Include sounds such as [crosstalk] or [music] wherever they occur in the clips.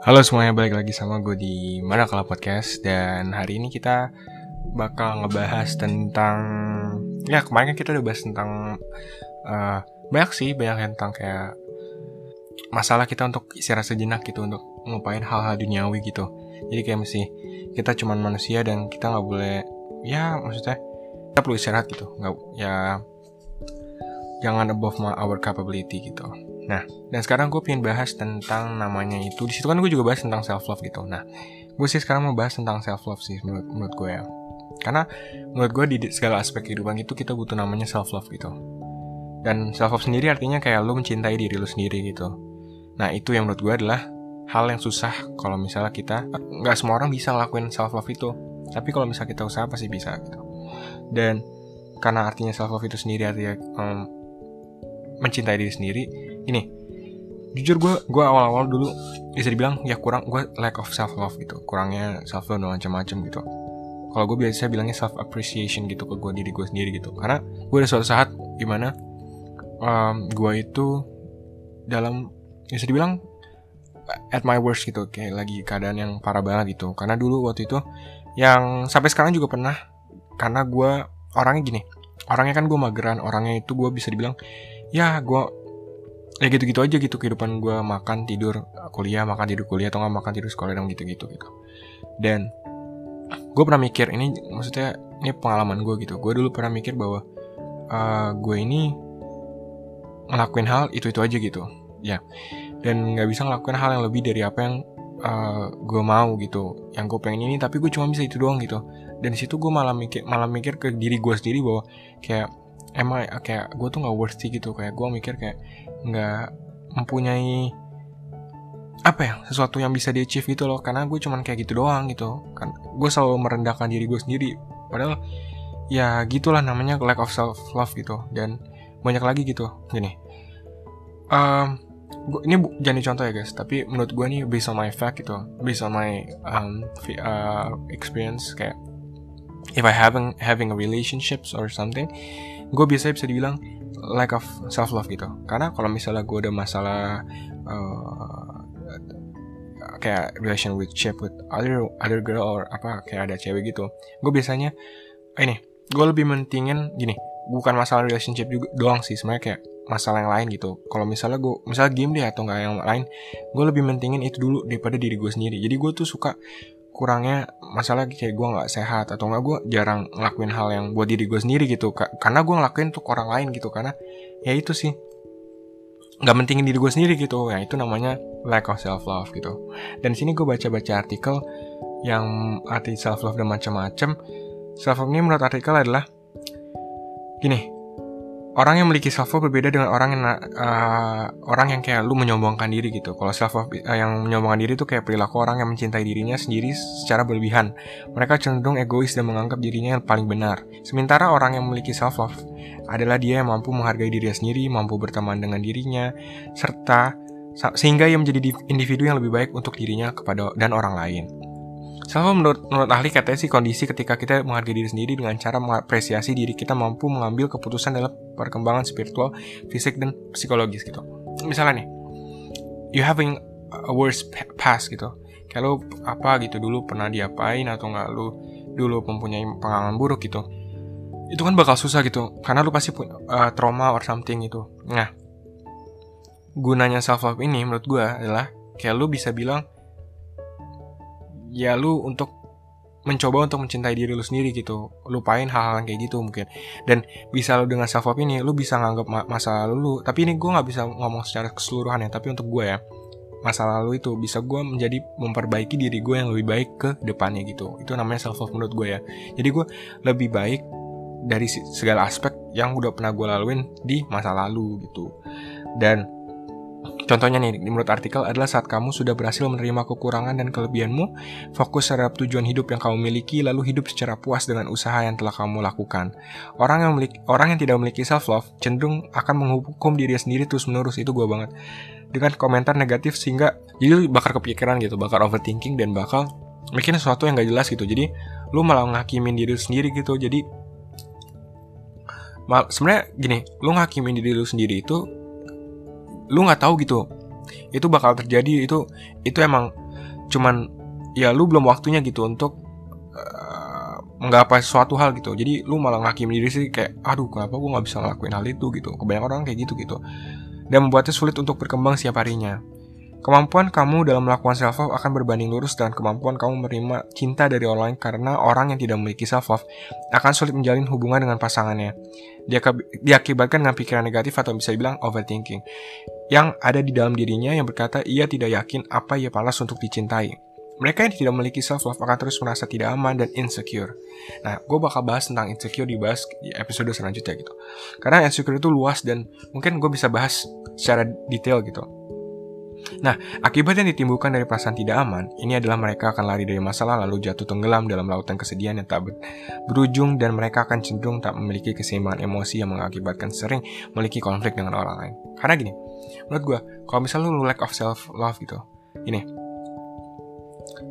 Halo semuanya, balik lagi sama gue di Mana Kalau Podcast. Dan hari ini kita bakal ngebahas tentang Ya kemarin kita udah bahas tentang uh, Banyak sih, banyak tentang kayak Masalah kita untuk istirahat sejenak gitu Untuk ngupain hal-hal duniawi gitu. Jadi kayak mesti kita cuman manusia dan kita nggak boleh Ya maksudnya kita perlu istirahat gitu. Nggak Ya jangan above our capability gitu Nah, dan sekarang gue pengen bahas tentang namanya itu. Di situ kan gue juga bahas tentang self love gitu. Nah, gue sih sekarang mau bahas tentang self love sih menurut menurut gue ya. Karena menurut gue di segala aspek kehidupan itu kita butuh namanya self love gitu. Dan self love sendiri artinya kayak lo mencintai diri lo sendiri gitu. Nah, itu yang menurut gue adalah hal yang susah kalau misalnya kita nggak semua orang bisa ngelakuin self love itu. Tapi kalau misalnya kita usaha pasti bisa gitu. Dan karena artinya self love itu sendiri artinya um, mencintai diri sendiri ini jujur gue gue awal-awal dulu bisa dibilang ya kurang gue lack of self love gitu. Kurangnya self love dan macam-macam gitu. Kalau gue biasa bilangnya self appreciation gitu ke gue diri gue sendiri gitu. Karena gue ada suatu saat di mana um, gue itu dalam bisa dibilang at my worst gitu. Kayak lagi keadaan yang parah banget gitu. Karena dulu waktu itu yang sampai sekarang juga pernah karena gue orangnya gini. Orangnya kan gue mageran orangnya itu gue bisa dibilang ya gue ya gitu-gitu aja gitu kehidupan gue makan tidur kuliah makan tidur kuliah atau nggak makan tidur sekolah dan gitu-gitu gitu. Dan gue pernah mikir ini maksudnya ini pengalaman gue gitu. Gue dulu pernah mikir bahwa uh, gue ini ngelakuin hal itu itu aja gitu ya. Dan nggak bisa ngelakuin hal yang lebih dari apa yang uh, gue mau gitu yang gue pengen ini tapi gue cuma bisa itu doang gitu. Dan situ gue malah mikir malah mikir ke diri gue sendiri bahwa kayak emang kayak gue tuh nggak worthy gitu. Kayak gue mikir kayak nggak mempunyai apa ya sesuatu yang bisa di achieve gitu loh. Karena gue cuman kayak gitu doang gitu. Kan gue selalu merendahkan diri gue sendiri. Padahal ya gitulah namanya lack of self love gitu. Dan banyak lagi gitu. Gini. Um, gua, ini jadi contoh ya guys. Tapi menurut gue nih based on my fact gitu. Based on my um, uh, experience. Kayak if I having having a relationships or something gue biasanya bisa dibilang lack of self love gitu. Karena kalau misalnya gue ada masalah uh, kayak relation with chip with other other girl or apa kayak ada cewek gitu gue biasanya ini gue lebih mentingin gini bukan masalah relationship juga doang sih sebenarnya kayak masalah yang lain gitu. Kalau misalnya gue misalnya game deh atau nggak yang lain gue lebih mentingin itu dulu daripada diri gue sendiri. Jadi gue tuh suka kurangnya masalah kayak gue nggak sehat atau nggak gue jarang ngelakuin hal yang buat diri gue sendiri gitu karena gue ngelakuin untuk orang lain gitu karena ya itu sih. Nggak mentingin diri gue sendiri gitu ya itu namanya lack of self love gitu. Dan sini gue baca baca artikel yang arti self love dan macam-macam. Self love ini menurut artikel adalah gini orang yang memiliki self love berbeda dengan orang yang uh, orang yang kayak lu menyombongkan diri gitu. Kalau self love uh, yang menyombongkan diri itu kayak perilaku orang yang mencintai dirinya sendiri secara berlebihan. Mereka cenderung egois dan menganggap dirinya yang paling benar. Sementara orang yang memiliki self love adalah dia yang mampu menghargai dirinya sendiri, mampu berteman dengan dirinya, serta sehingga ia menjadi individu yang lebih baik untuk dirinya kepada dan orang lain. Self menurut, menurut ahli katanya sih kondisi ketika kita menghargai diri sendiri dengan cara mengapresiasi diri kita mampu mengambil keputusan dalam perkembangan spiritual, fisik, dan psikologis gitu. Misalnya nih, you having a worst past gitu. Kayak lu apa gitu dulu pernah diapain atau nggak lu dulu mempunyai pengalaman buruk gitu. Itu kan bakal susah gitu, karena lu pasti punya uh, trauma or something gitu. Nah, gunanya self love ini menurut gue adalah kayak lu bisa bilang ya lu untuk mencoba untuk mencintai diri lu sendiri gitu. Lupain hal-hal kayak gitu mungkin. Dan bisa lu dengan self love ini lu bisa nganggap ma masa lalu lu tapi ini gue nggak bisa ngomong secara keseluruhan ya tapi untuk gue ya masa lalu itu bisa gue menjadi memperbaiki diri gue yang lebih baik ke depannya gitu. Itu namanya self love menurut gue ya. Jadi gue lebih baik dari segala aspek yang udah pernah gue laluin di masa lalu gitu. Dan Contohnya nih, menurut artikel adalah saat kamu sudah berhasil menerima kekurangan dan kelebihanmu, fokus terhadap tujuan hidup yang kamu miliki, lalu hidup secara puas dengan usaha yang telah kamu lakukan. Orang yang memiliki, orang yang tidak memiliki self love cenderung akan menghukum diri sendiri terus menerus itu gue banget dengan komentar negatif sehingga jadi bakal kepikiran gitu, bakal overthinking dan bakal bikin sesuatu yang gak jelas gitu. Jadi lu malah ngakimin diri sendiri gitu. Jadi sebenarnya gini, lu ngakimin diri lu sendiri itu lu nggak tahu gitu. Itu bakal terjadi itu itu emang cuman ya lu belum waktunya gitu untuk uh, menggapai suatu hal gitu. Jadi lu malah ngakim diri sih kayak aduh kenapa gue nggak bisa ngelakuin hal itu gitu? Kebanyakan orang kayak gitu gitu. Dan membuatnya sulit untuk berkembang setiap harinya Kemampuan kamu dalam melakukan self love akan berbanding lurus dengan kemampuan kamu menerima cinta dari orang lain karena orang yang tidak memiliki self love akan sulit menjalin hubungan dengan pasangannya. Dia diakibatkan dengan pikiran negatif atau bisa dibilang overthinking yang ada di dalam dirinya yang berkata ia tidak yakin apa ia pantas untuk dicintai. Mereka yang tidak memiliki self love akan terus merasa tidak aman dan insecure. Nah, gue bakal bahas tentang insecure di episode selanjutnya gitu. Karena insecure itu luas dan mungkin gue bisa bahas secara detail gitu. Nah, akibat yang ditimbulkan dari perasaan tidak aman, ini adalah mereka akan lari dari masalah lalu jatuh tenggelam dalam lautan kesedihan yang tak berujung dan mereka akan cenderung tak memiliki keseimbangan emosi yang mengakibatkan sering memiliki konflik dengan orang lain. Karena gini, menurut gue, kalau misalnya lu lack of self love gitu, ini,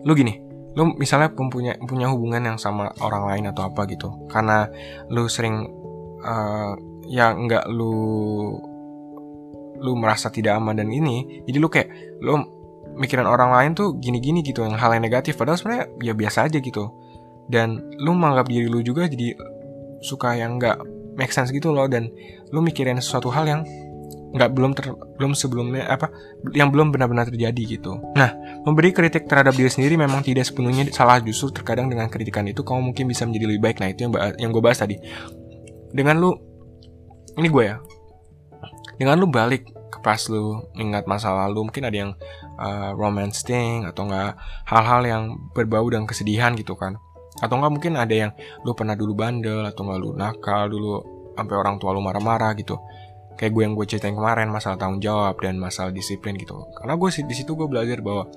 lu gini, lu misalnya punya punya hubungan yang sama orang lain atau apa gitu, karena lu sering uh, ya nggak lu lu merasa tidak aman dan ini jadi lu kayak lu mikiran orang lain tuh gini-gini gitu yang hal yang negatif padahal sebenarnya ya biasa aja gitu dan lu menganggap diri lu juga jadi suka yang nggak make sense gitu loh dan lu mikirin sesuatu hal yang nggak belum ter, belum sebelumnya apa yang belum benar-benar terjadi gitu. Nah, memberi kritik terhadap diri sendiri memang tidak sepenuhnya salah justru terkadang dengan kritikan itu kamu mungkin bisa menjadi lebih baik. Nah, itu yang yang gue bahas tadi. Dengan lu ini gue ya, dengan lu balik ke pas lu ingat masa lalu mungkin ada yang uh, romance thing atau enggak hal-hal yang berbau dengan kesedihan gitu kan? Atau enggak mungkin ada yang lu pernah dulu bandel atau enggak lu nakal dulu sampai orang tua lu marah-marah gitu? Kayak gue yang gue ceritain kemarin masalah tanggung jawab dan masalah disiplin gitu. Karena gue di situ gue belajar bahwa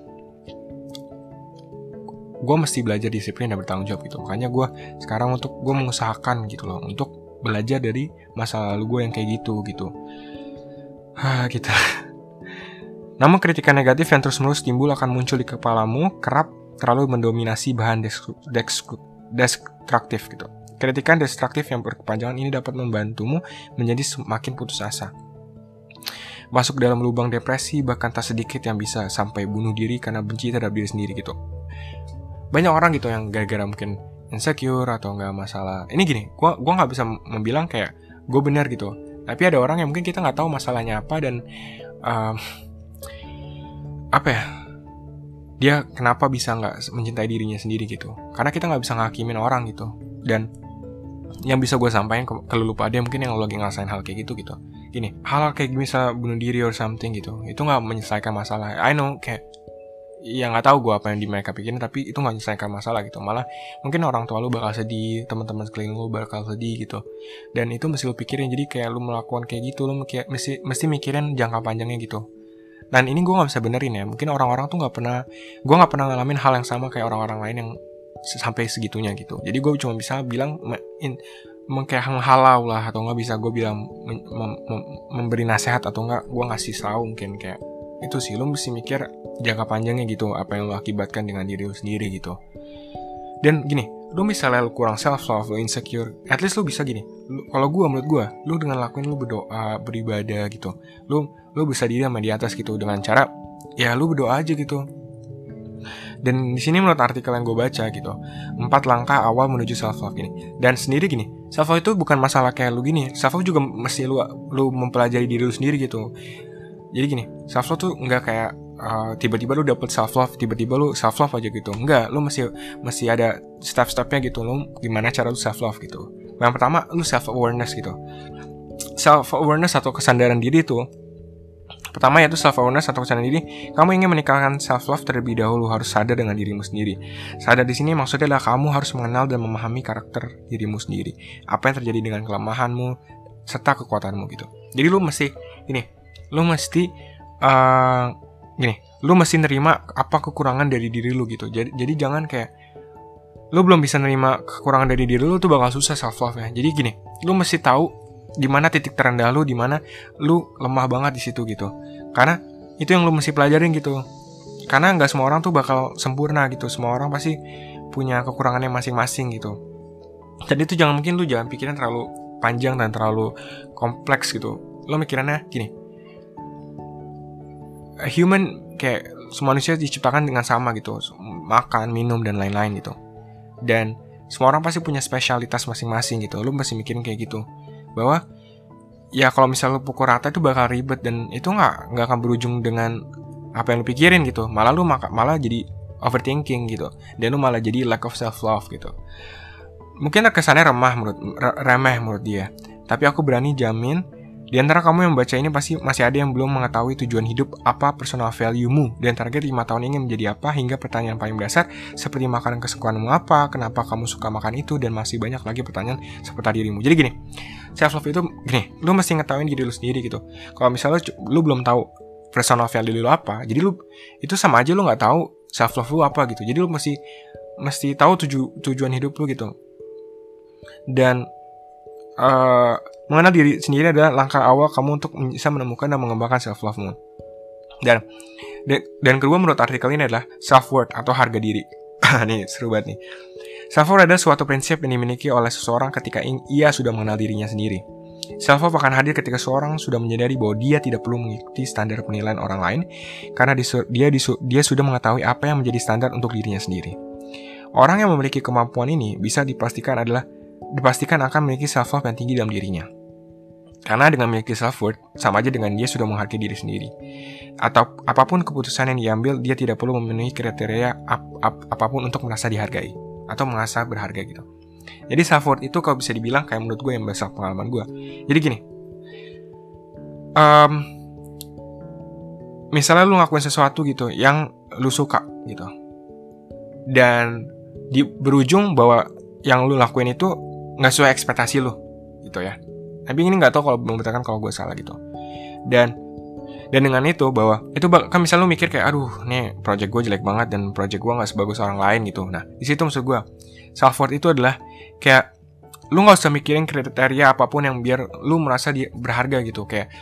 gue mesti belajar disiplin dan bertanggung jawab gitu. Makanya gue sekarang untuk gue mengusahakan gitu loh untuk belajar dari masa lalu gue yang kayak gitu gitu Ah, gitu. Namun kritikan negatif yang terus-menerus timbul akan muncul di kepalamu kerap terlalu mendominasi bahan destruktif gitu. Kritikan destruktif yang berkepanjangan ini dapat membantumu menjadi semakin putus asa. Masuk dalam lubang depresi bahkan tak sedikit yang bisa sampai bunuh diri karena benci terhadap diri sendiri gitu. Banyak orang gitu yang gara-gara mungkin insecure atau nggak masalah. Ini gini, gua gua nggak bisa membilang kayak gue benar gitu tapi ada orang yang mungkin kita nggak tahu masalahnya apa dan uh, apa ya dia kenapa bisa nggak mencintai dirinya sendiri gitu. Karena kita nggak bisa ngakimin orang gitu. Dan yang bisa gue sampaikan ke, ke lu pada mungkin yang lagi ngerasain hal kayak gitu gitu. Gini hal, -hal kayak bisa bunuh diri or something gitu. Itu nggak menyelesaikan masalah. I know kayak ya nggak tahu gue apa yang di mereka pikirin tapi itu nggak nyelesaikan masalah gitu. Malah mungkin orang tua lu bakal sedih teman-teman sekeliling lu bakal sedih gitu. Dan itu mesti lu pikirin. Jadi kayak lu melakukan kayak gitu lu mesti mesti mikirin jangka panjangnya gitu. Dan ini gue nggak bisa benerin ya. Mungkin orang-orang tuh nggak pernah gue nggak pernah ngalamin hal yang sama kayak orang-orang lain yang sampai segitunya gitu. Jadi gue cuma bisa bilang in, kayak halau lah atau nggak bisa gue bilang mem, mem, memberi nasihat atau nggak gue ngasih tahu mungkin kayak itu sih lo mesti mikir jangka panjangnya gitu apa yang lo akibatkan dengan diri lo sendiri gitu. Dan gini lo misalnya lo kurang self love lo insecure at least lo bisa gini. Kalau gue menurut gue lo dengan lakuin lo berdoa beribadah gitu lo lo bisa diri sama di atas gitu dengan cara ya lo berdoa aja gitu. Dan di sini menurut artikel yang gue baca gitu empat langkah awal menuju self love ini dan sendiri gini self love itu bukan masalah kayak lu gini self love juga mesti lu lu mempelajari diri lu sendiri gitu jadi gini self love tuh nggak kayak uh, tiba-tiba lu dapet self love tiba-tiba lu self love aja gitu. Nggak lu masih masih ada step-stepnya gitu. Lu gimana cara lu self love gitu. Yang pertama lu self awareness gitu. Self awareness atau kesadaran diri itu pertama yaitu self awareness atau kesadaran diri kamu ingin meningkatkan self love terlebih dahulu harus sadar dengan dirimu sendiri. Sadar di sini maksudnya adalah kamu harus mengenal dan memahami karakter dirimu sendiri. Apa yang terjadi dengan kelemahanmu serta kekuatanmu gitu. Jadi lu mesti ini lu mesti uh, gini lu mesti nerima apa kekurangan dari diri lu gitu. Jadi jadi jangan kayak lu belum bisa nerima kekurangan dari diri lu tuh bakal susah self love ya jadi gini lu mesti tahu di mana titik terendah lu di mana lu lemah banget di situ gitu. Karena itu yang lu mesti pelajarin gitu. Karena nggak semua orang tuh bakal sempurna gitu. Semua orang pasti punya kekurangannya masing-masing gitu. Jadi itu jangan mungkin lu jangan pikiran terlalu panjang dan terlalu kompleks gitu. Lo mikirannya gini human kayak semua manusia diciptakan dengan sama gitu. Makan minum dan lain-lain gitu. Dan semua orang pasti punya spesialitas masing-masing gitu. Lu pasti mikirin kayak gitu. Bahwa ya kalau misalnya lu pukul rata itu bakal ribet dan itu nggak nggak akan berujung dengan apa yang lu pikirin gitu. Malah lu malah jadi overthinking gitu. Dan lu malah jadi lack of self love gitu. Mungkin kesannya remah menurut remeh menurut dia. Tapi aku berani jamin di antara kamu yang membaca ini pasti masih ada yang belum mengetahui tujuan hidup apa personal value-mu dan target 5 tahun ini menjadi apa hingga pertanyaan paling dasar seperti makanan kesukaanmu apa, kenapa kamu suka makan itu dan masih banyak lagi pertanyaan seputar dirimu. Jadi gini, self love itu gini, lu mesti ngetahuin diri lu sendiri gitu. Kalau misalnya lu belum tahu personal value lu apa, jadi lu itu sama aja lu nggak tahu self love lu apa gitu. Jadi lu mesti mesti tahu tuju, tujuan hidup lu gitu. Dan uh, mengenal diri sendiri adalah langkah awal kamu untuk bisa menemukan dan mengembangkan self love-mu. Dan dan kedua menurut artikel ini adalah self worth atau harga diri. [laughs] nih seru banget nih. Self worth adalah suatu prinsip yang dimiliki oleh seseorang ketika ia sudah mengenal dirinya sendiri. Self worth akan hadir ketika seseorang sudah menyadari bahwa dia tidak perlu mengikuti standar penilaian orang lain karena dia dia sudah mengetahui apa yang menjadi standar untuk dirinya sendiri. Orang yang memiliki kemampuan ini bisa dipastikan adalah dipastikan akan memiliki self love yang tinggi dalam dirinya. Karena dengan memiliki self worth sama aja dengan dia sudah menghargai diri sendiri. Atau apa pun keputusan yang diambil, dia tidak perlu memenuhi kriteria ap ap apa pun untuk merasa dihargai atau merasa berharga gitu. Jadi self worth itu kalau bisa dibilang kayak menurut gue yang besar pengalaman gue. Jadi gini, um, misalnya lu ngakuin sesuatu gitu yang lu suka gitu, dan di berujung bahwa yang lu lakuin itu nggak sesuai ekspektasi lu gitu ya tapi ini nggak tahu kalau membuktikan kalau gue salah gitu. Dan dan dengan itu bahwa itu kan misalnya lu mikir kayak aduh nih project gue jelek banget dan project gue nggak sebagus orang lain gitu. Nah di situ maksud gue self worth itu adalah kayak lu nggak usah mikirin kriteria apa pun yang biar lu merasa dia berharga gitu. Kayak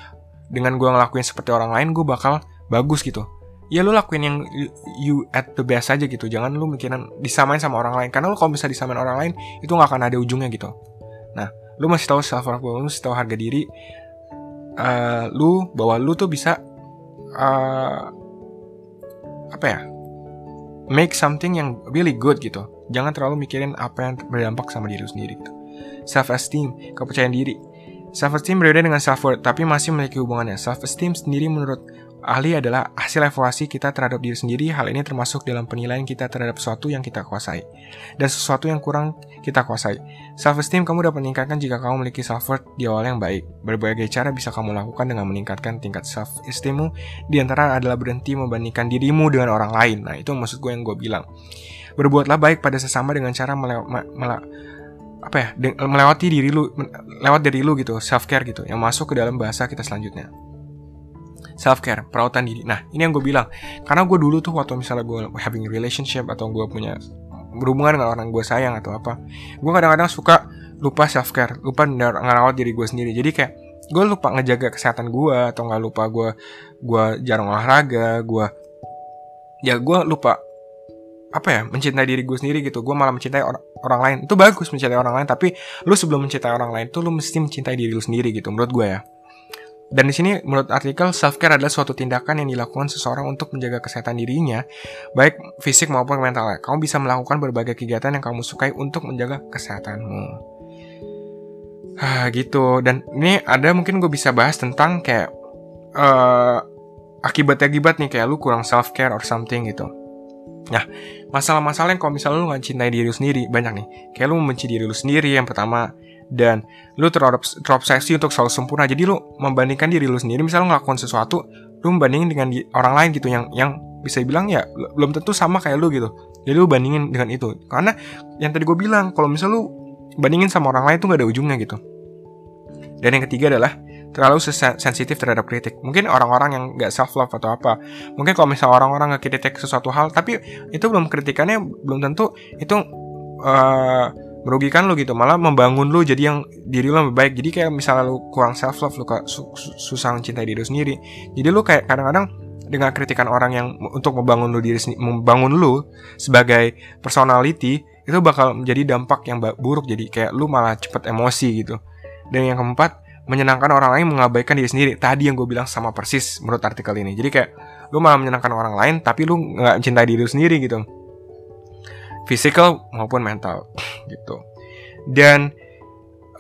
dengan gue ngelakuin seperti orang lain gue bakal bagus gitu. Ya lu lakuin yang you at the best aja gitu. Jangan lu mikirin disamain sama orang lain. Karena lu kalau bisa disamain orang lain itu nggak akan ada ujungnya gitu. Nah lu masih tahu self worth lu masih tahu harga diri uh, lu bahwa lu tuh bisa uh, apa ya make something yang really good gitu. Jangan terlalu mikirin apa yang berdampak sama diri lu sendiri gitu. Self esteem kepercayaan diri. Self esteem berbeda dengan self worth tapi masih memiliki hubungannya. Self esteem sendiri menurut ahli adalah hasil evaluasi kita terhadap diri sendiri. Hal ini termasuk dalam penilaian kita terhadap sesuatu yang kita kuasai dan sesuatu yang kurang kita kuasai. Self esteem kamu dapat meningkatkan jika kamu memiliki self worth di awal yang baik. Berbagai cara bisa kamu lakukan dengan meningkatkan tingkat self esteemmu. Di antara adalah berhenti membandingkan dirimu dengan orang lain. Nah, itu maksud gue yang gue bilang. Berbuatlah baik pada sesama dengan cara apa ya melewati diri lu lewat dari lu gitu self care gitu yang masuk ke dalam bahasa kita selanjutnya self care perawatan diri. Nah ini yang gue bilang. Karena gue dulu tuh waktu misalnya gue having relationship atau gue punya berhubungan dengan orang gue sayang atau apa gue kadang-kadang suka lupa self care lupa ngerawat diri gue sendiri. Jadi kayak gue lupa ngejaga kesehatan gue atau nggak lupa gue gue jarang olahraga gue ya gue lupa apa ya mencintai diri gue sendiri gitu. Gue malah mencintai or orang lain. Itu bagus mencintai orang lain tapi lu sebelum mencintai orang lain tuh lu mesti mencintai diri lu sendiri gitu menurut gue ya dan di sini menurut artikel self care adalah suatu tindakan yang dilakukan seseorang untuk menjaga kesehatan dirinya, baik fisik maupun mental. Kamu bisa melakukan berbagai kegiatan yang kamu sukai untuk menjaga kesehatanmu. Ah, gitu. Dan ini ada mungkin gue bisa bahas tentang kayak uh, akibat-akibat nih kayak lu kurang self care or something gitu. Nah, masalah-masalah yang kalau misalnya lu gak cintai diri lu sendiri banyak nih. Kayak lu membenci diri lu sendiri yang pertama, dan lu terobsesi untuk selalu sempurna. Jadi lu membandingkan diri lu sendiri. Misalnya ngelakuin sesuatu lu membandingin dengan orang lain gitu. Yang yang bisa bilang ya belum tentu sama kayak lu gitu. Jadi lu bandingin dengan itu. Karena yang tadi gue bilang kalau misalnya lu bandingin sama orang lain tuh gak ada ujungnya gitu. Dan yang ketiga adalah terlalu sensitif terhadap kritik. Mungkin orang-orang yang gak self love atau apa. Mungkin kalau misalnya orang-orang nggak kritik sesuatu hal, tapi itu belum kritikannya belum tentu itu uh, merugikan lo gitu malah membangun lo jadi yang diri lo lebih baik. Jadi kayak misalnya lo kurang self love lo su susah mencintai diri lo sendiri. Jadi lo kayak kadang-kadang dengan kritikan orang yang untuk membangun lo diri membangun lo sebagai personality itu bakal menjadi dampak yang buruk. Jadi kayak lo malah cepet emosi gitu. Dan yang keempat menyenangkan orang lain mengabaikan diri sendiri. Tadi yang gue bilang sama persis menurut artikel ini. Jadi kayak lu malah menyenangkan orang lain tapi lu nggak mencintai diri lu sendiri gitu physical maupun mental gitu. Dan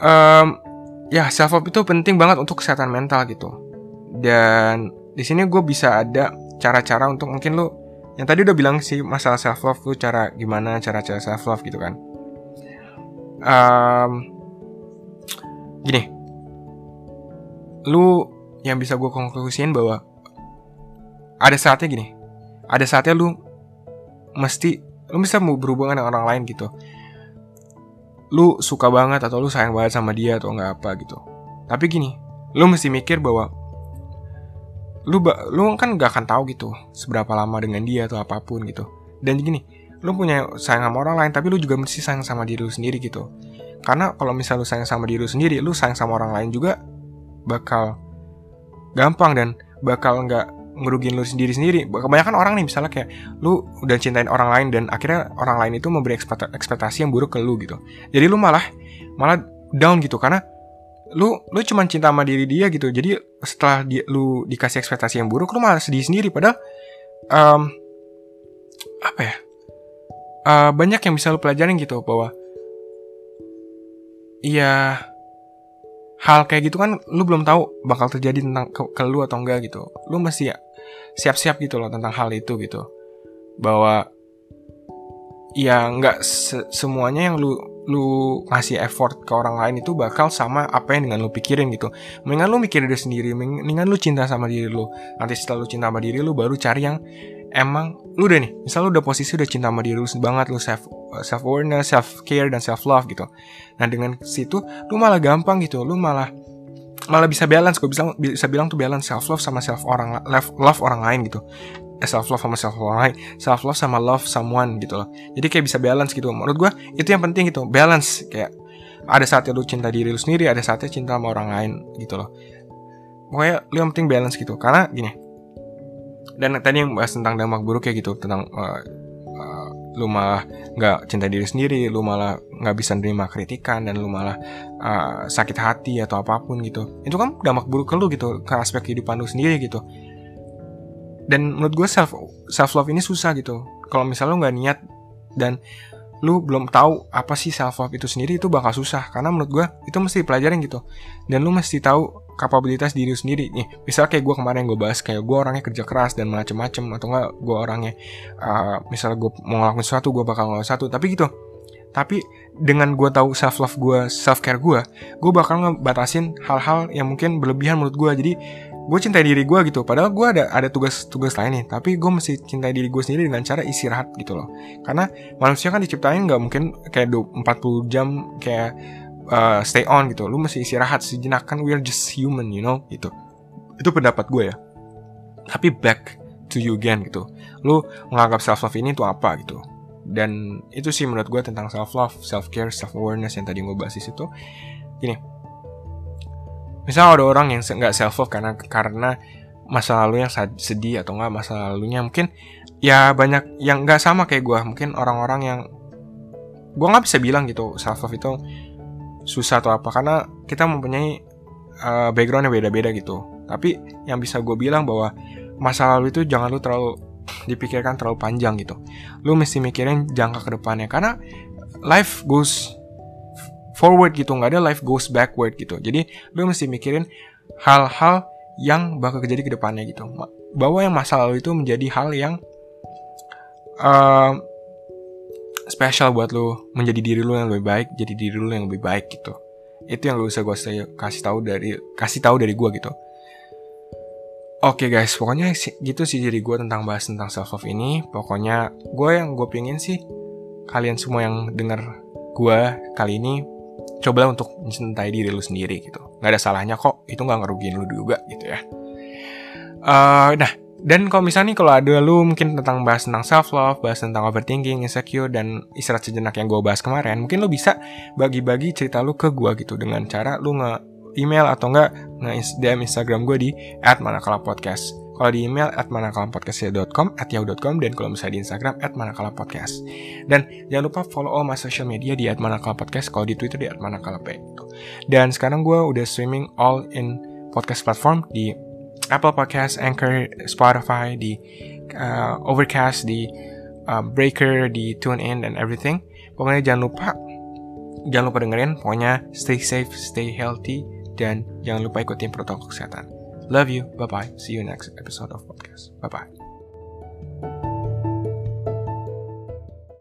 um, ya self love itu penting banget untuk kesehatan mental gitu. Dan di sini gue bisa ada cara-cara untuk mungkin lu yang tadi udah bilang sih masalah self love tuh cara gimana cara cara self love gitu kan. Um, gini. Lu yang bisa gue konklusiin bahwa ada saatnya gini. Ada saatnya lu mesti lu bisa mau berhubungan dengan orang lain gitu. Lu suka banget atau lu sayang banget sama dia atau nggak apa gitu. Tapi gini lu mesti mikir bahwa lu lu kan nggak akan tahu gitu seberapa lama dengan dia atau apa pun gitu. Dan gini lu punya sayang sama orang lain tapi lu juga mesti sayang sama diri lu sendiri gitu. Karena kalau misal lu sayang sama diri lu sendiri lu sayang sama orang lain juga bakal gampang dan bakal nggak ngerugiin lu sendiri sendiri. Kebanyakan orang nih misalnya kayak lu udah cintain orang lain dan akhirnya orang lain itu memberi ekspektasi yang buruk ke lu gitu. Jadi lu malah malah down gitu karena lu lu cuma cinta sama diri dia gitu. Jadi setelah dia, lu dikasih ekspektasi yang buruk lu malah sedih sendiri. Padahal um, apa ya uh, banyak yang bisa lu pelajarin gitu bahwa iya hal kayak gitu kan lu belum tahu bakal terjadi tentang ke, ke lu atau enggak gitu. Lu mesti ya siap-siap gitu loh tentang hal itu gitu. Bahwa ya nggak se semuanya yang lu lu ngasih effort ke orang lain itu bakal sama apa yang dengan lu pikirin gitu. Mendingan lu mikir diri sendiri mendingan lu cinta sama diri lu. Nanti setelah lu cinta sama diri lu baru cari yang emang lu udah nih misal lu udah posisi udah cinta sama diri lu banget lu self self awareness self care dan self love gitu. Nah dengan situ lu malah gampang gitu lu malah malah bisa balance gue bisa bisa bilang tuh balance self love sama self orang love, love orang lain gitu. Eh, self love sama self love lain self love sama love someone gitu loh. Jadi kayak bisa balance gitu menurut gue itu yang penting gitu balance kayak ada saatnya lu cinta diri lu sendiri ada saatnya cinta sama orang lain gitu loh. Pokoknya lu yang penting balance gitu karena gini dan tadi yang bahas tentang dampak buruk ya gitu tentang uh, uh, lu malah nggak cinta diri sendiri lu malah nggak bisa nerima kritikan dan lu malah uh, sakit hati atau apa pun gitu. Itu kan dampak buruk ke lu gitu ke aspek kehidupan lu sendiri gitu. Dan menurut gue self self love ini susah gitu. Kalau misalnya lu nggak niat dan lu belum tahu apa sih self love itu sendiri itu bakal susah. Karena menurut gue itu mesti pelajarin gitu. Dan lu mesti tahu kapabilitas diri sendiri. Nih misal kayak gue kemarin gue bahas kayak gue orangnya kerja keras dan macem-macem atau enggak gue orangnya uh, misal gue mau ngelakuin sesuatu gue bakal ngelakuin sesuatu. Tapi gitu tapi dengan gue tahu self love gue self care gue gue bakal ngebatasin hal-hal yang mungkin berlebihan menurut gue jadi gue cintai diri gue gitu. Padahal gue ada ada tugas-tugas lain nih tapi gue mesti cintai diri gue sendiri dengan cara istirahat gitu loh. Karena manusia kan diciptain nggak mungkin kayak 40 jam kayak uh, stay on gitu. Lu mesti istirahat sejenak. Kan we're just human you know gitu. Itu pendapat gue ya. Tapi back to you again gitu. Lu menganggap self love ini tuh apa gitu. Dan itu sih menurut gue tentang self love self care self awareness yang tadi gue bahas di situ. Gini. Misal ada orang yang nggak self love karena karena masa lalu yang sedih atau nggak masa lalunya. Mungkin ya banyak yang nggak sama kayak gue. Mungkin orang-orang yang gue nggak bisa bilang gitu self love itu susah atau apa karena kita mempunyai uh, background yang beda-beda gitu. Tapi yang bisa gue bilang bahwa masa lalu itu jangan lu terlalu [laughs] dipikirkan terlalu panjang gitu. Lu mesti mikirin jangka ke depannya karena life goes forward gitu nggak ada life goes backward gitu. Jadi lu mesti mikirin hal-hal yang bakal terjadi ke depannya gitu. Bahwa yang masa lalu itu menjadi hal yang uh, special buat lu menjadi diri lu yang lebih baik jadi diri lu yang lebih baik gitu. Itu yang lu bisa gue kasih tahu dari kasih tahu dari gue gitu. Oke okay guys pokoknya gitu sih jadi gue tentang bahas tentang self love ini. Pokoknya gue yang gue pengen sih kalian semua yang dengar gue kali ini cobalah untuk mencintai diri lu sendiri gitu. Nggak ada salahnya kok itu nggak ngerugiin lu juga gitu ya. Uh, nah dan kalau misalnya nih kalau ada lu mungkin tentang bahas tentang self love, bahas tentang overthinking, insecure dan istirahat sejenak yang gue bahas kemarin, mungkin lu bisa bagi-bagi cerita lu ke gue gitu dengan cara lu nge email atau enggak nge DM Instagram gue di @manakalapodcast. Kalau di email at manakalapodcast.com, at yahoo.com, dan kalau misalnya di Instagram at manakalapodcast. Dan jangan lupa follow all my social media di at manakalapodcast, kalau di Twitter di at manakalap. Dan sekarang gue udah streaming all in podcast platform di Apple Podcast, Anchor, Spotify, di uh, Overcast, di uh, Breaker, di TuneIn dan everything. Pokoknya jangan lupa jangan lupa dengerin. Pokoknya stay safe, stay healthy, dan jangan lupa ikutin protokol kesehatan. Love you. Bye bye. See you next episode of podcast. Bye bye.